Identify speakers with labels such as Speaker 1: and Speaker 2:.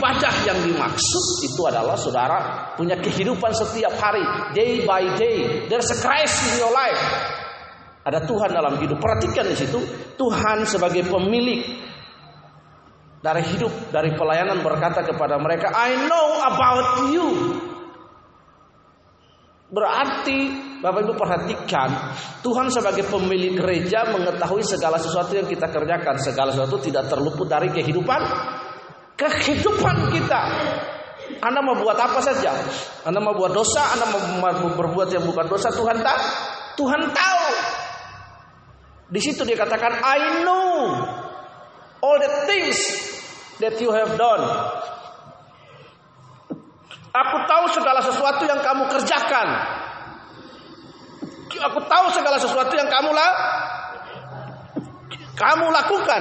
Speaker 1: ibadah yang dimaksud itu adalah saudara punya kehidupan setiap hari, day by day. There's a Christ in your life. Ada Tuhan dalam hidup. Perhatikan di situ, Tuhan sebagai pemilik dari hidup, dari pelayanan berkata kepada mereka, I know about you. Berarti Bapak Ibu perhatikan Tuhan sebagai pemilik gereja mengetahui segala sesuatu yang kita kerjakan Segala sesuatu tidak terluput dari kehidupan Kehidupan kita Anda mau buat apa saja Anda mau buat dosa Anda mau berbuat yang bukan dosa Tuhan tahu Tuhan tahu Di situ dia katakan I know All the things that you have done Aku tahu segala sesuatu yang kamu kerjakan. Aku tahu segala sesuatu yang kamu lah kamu lakukan.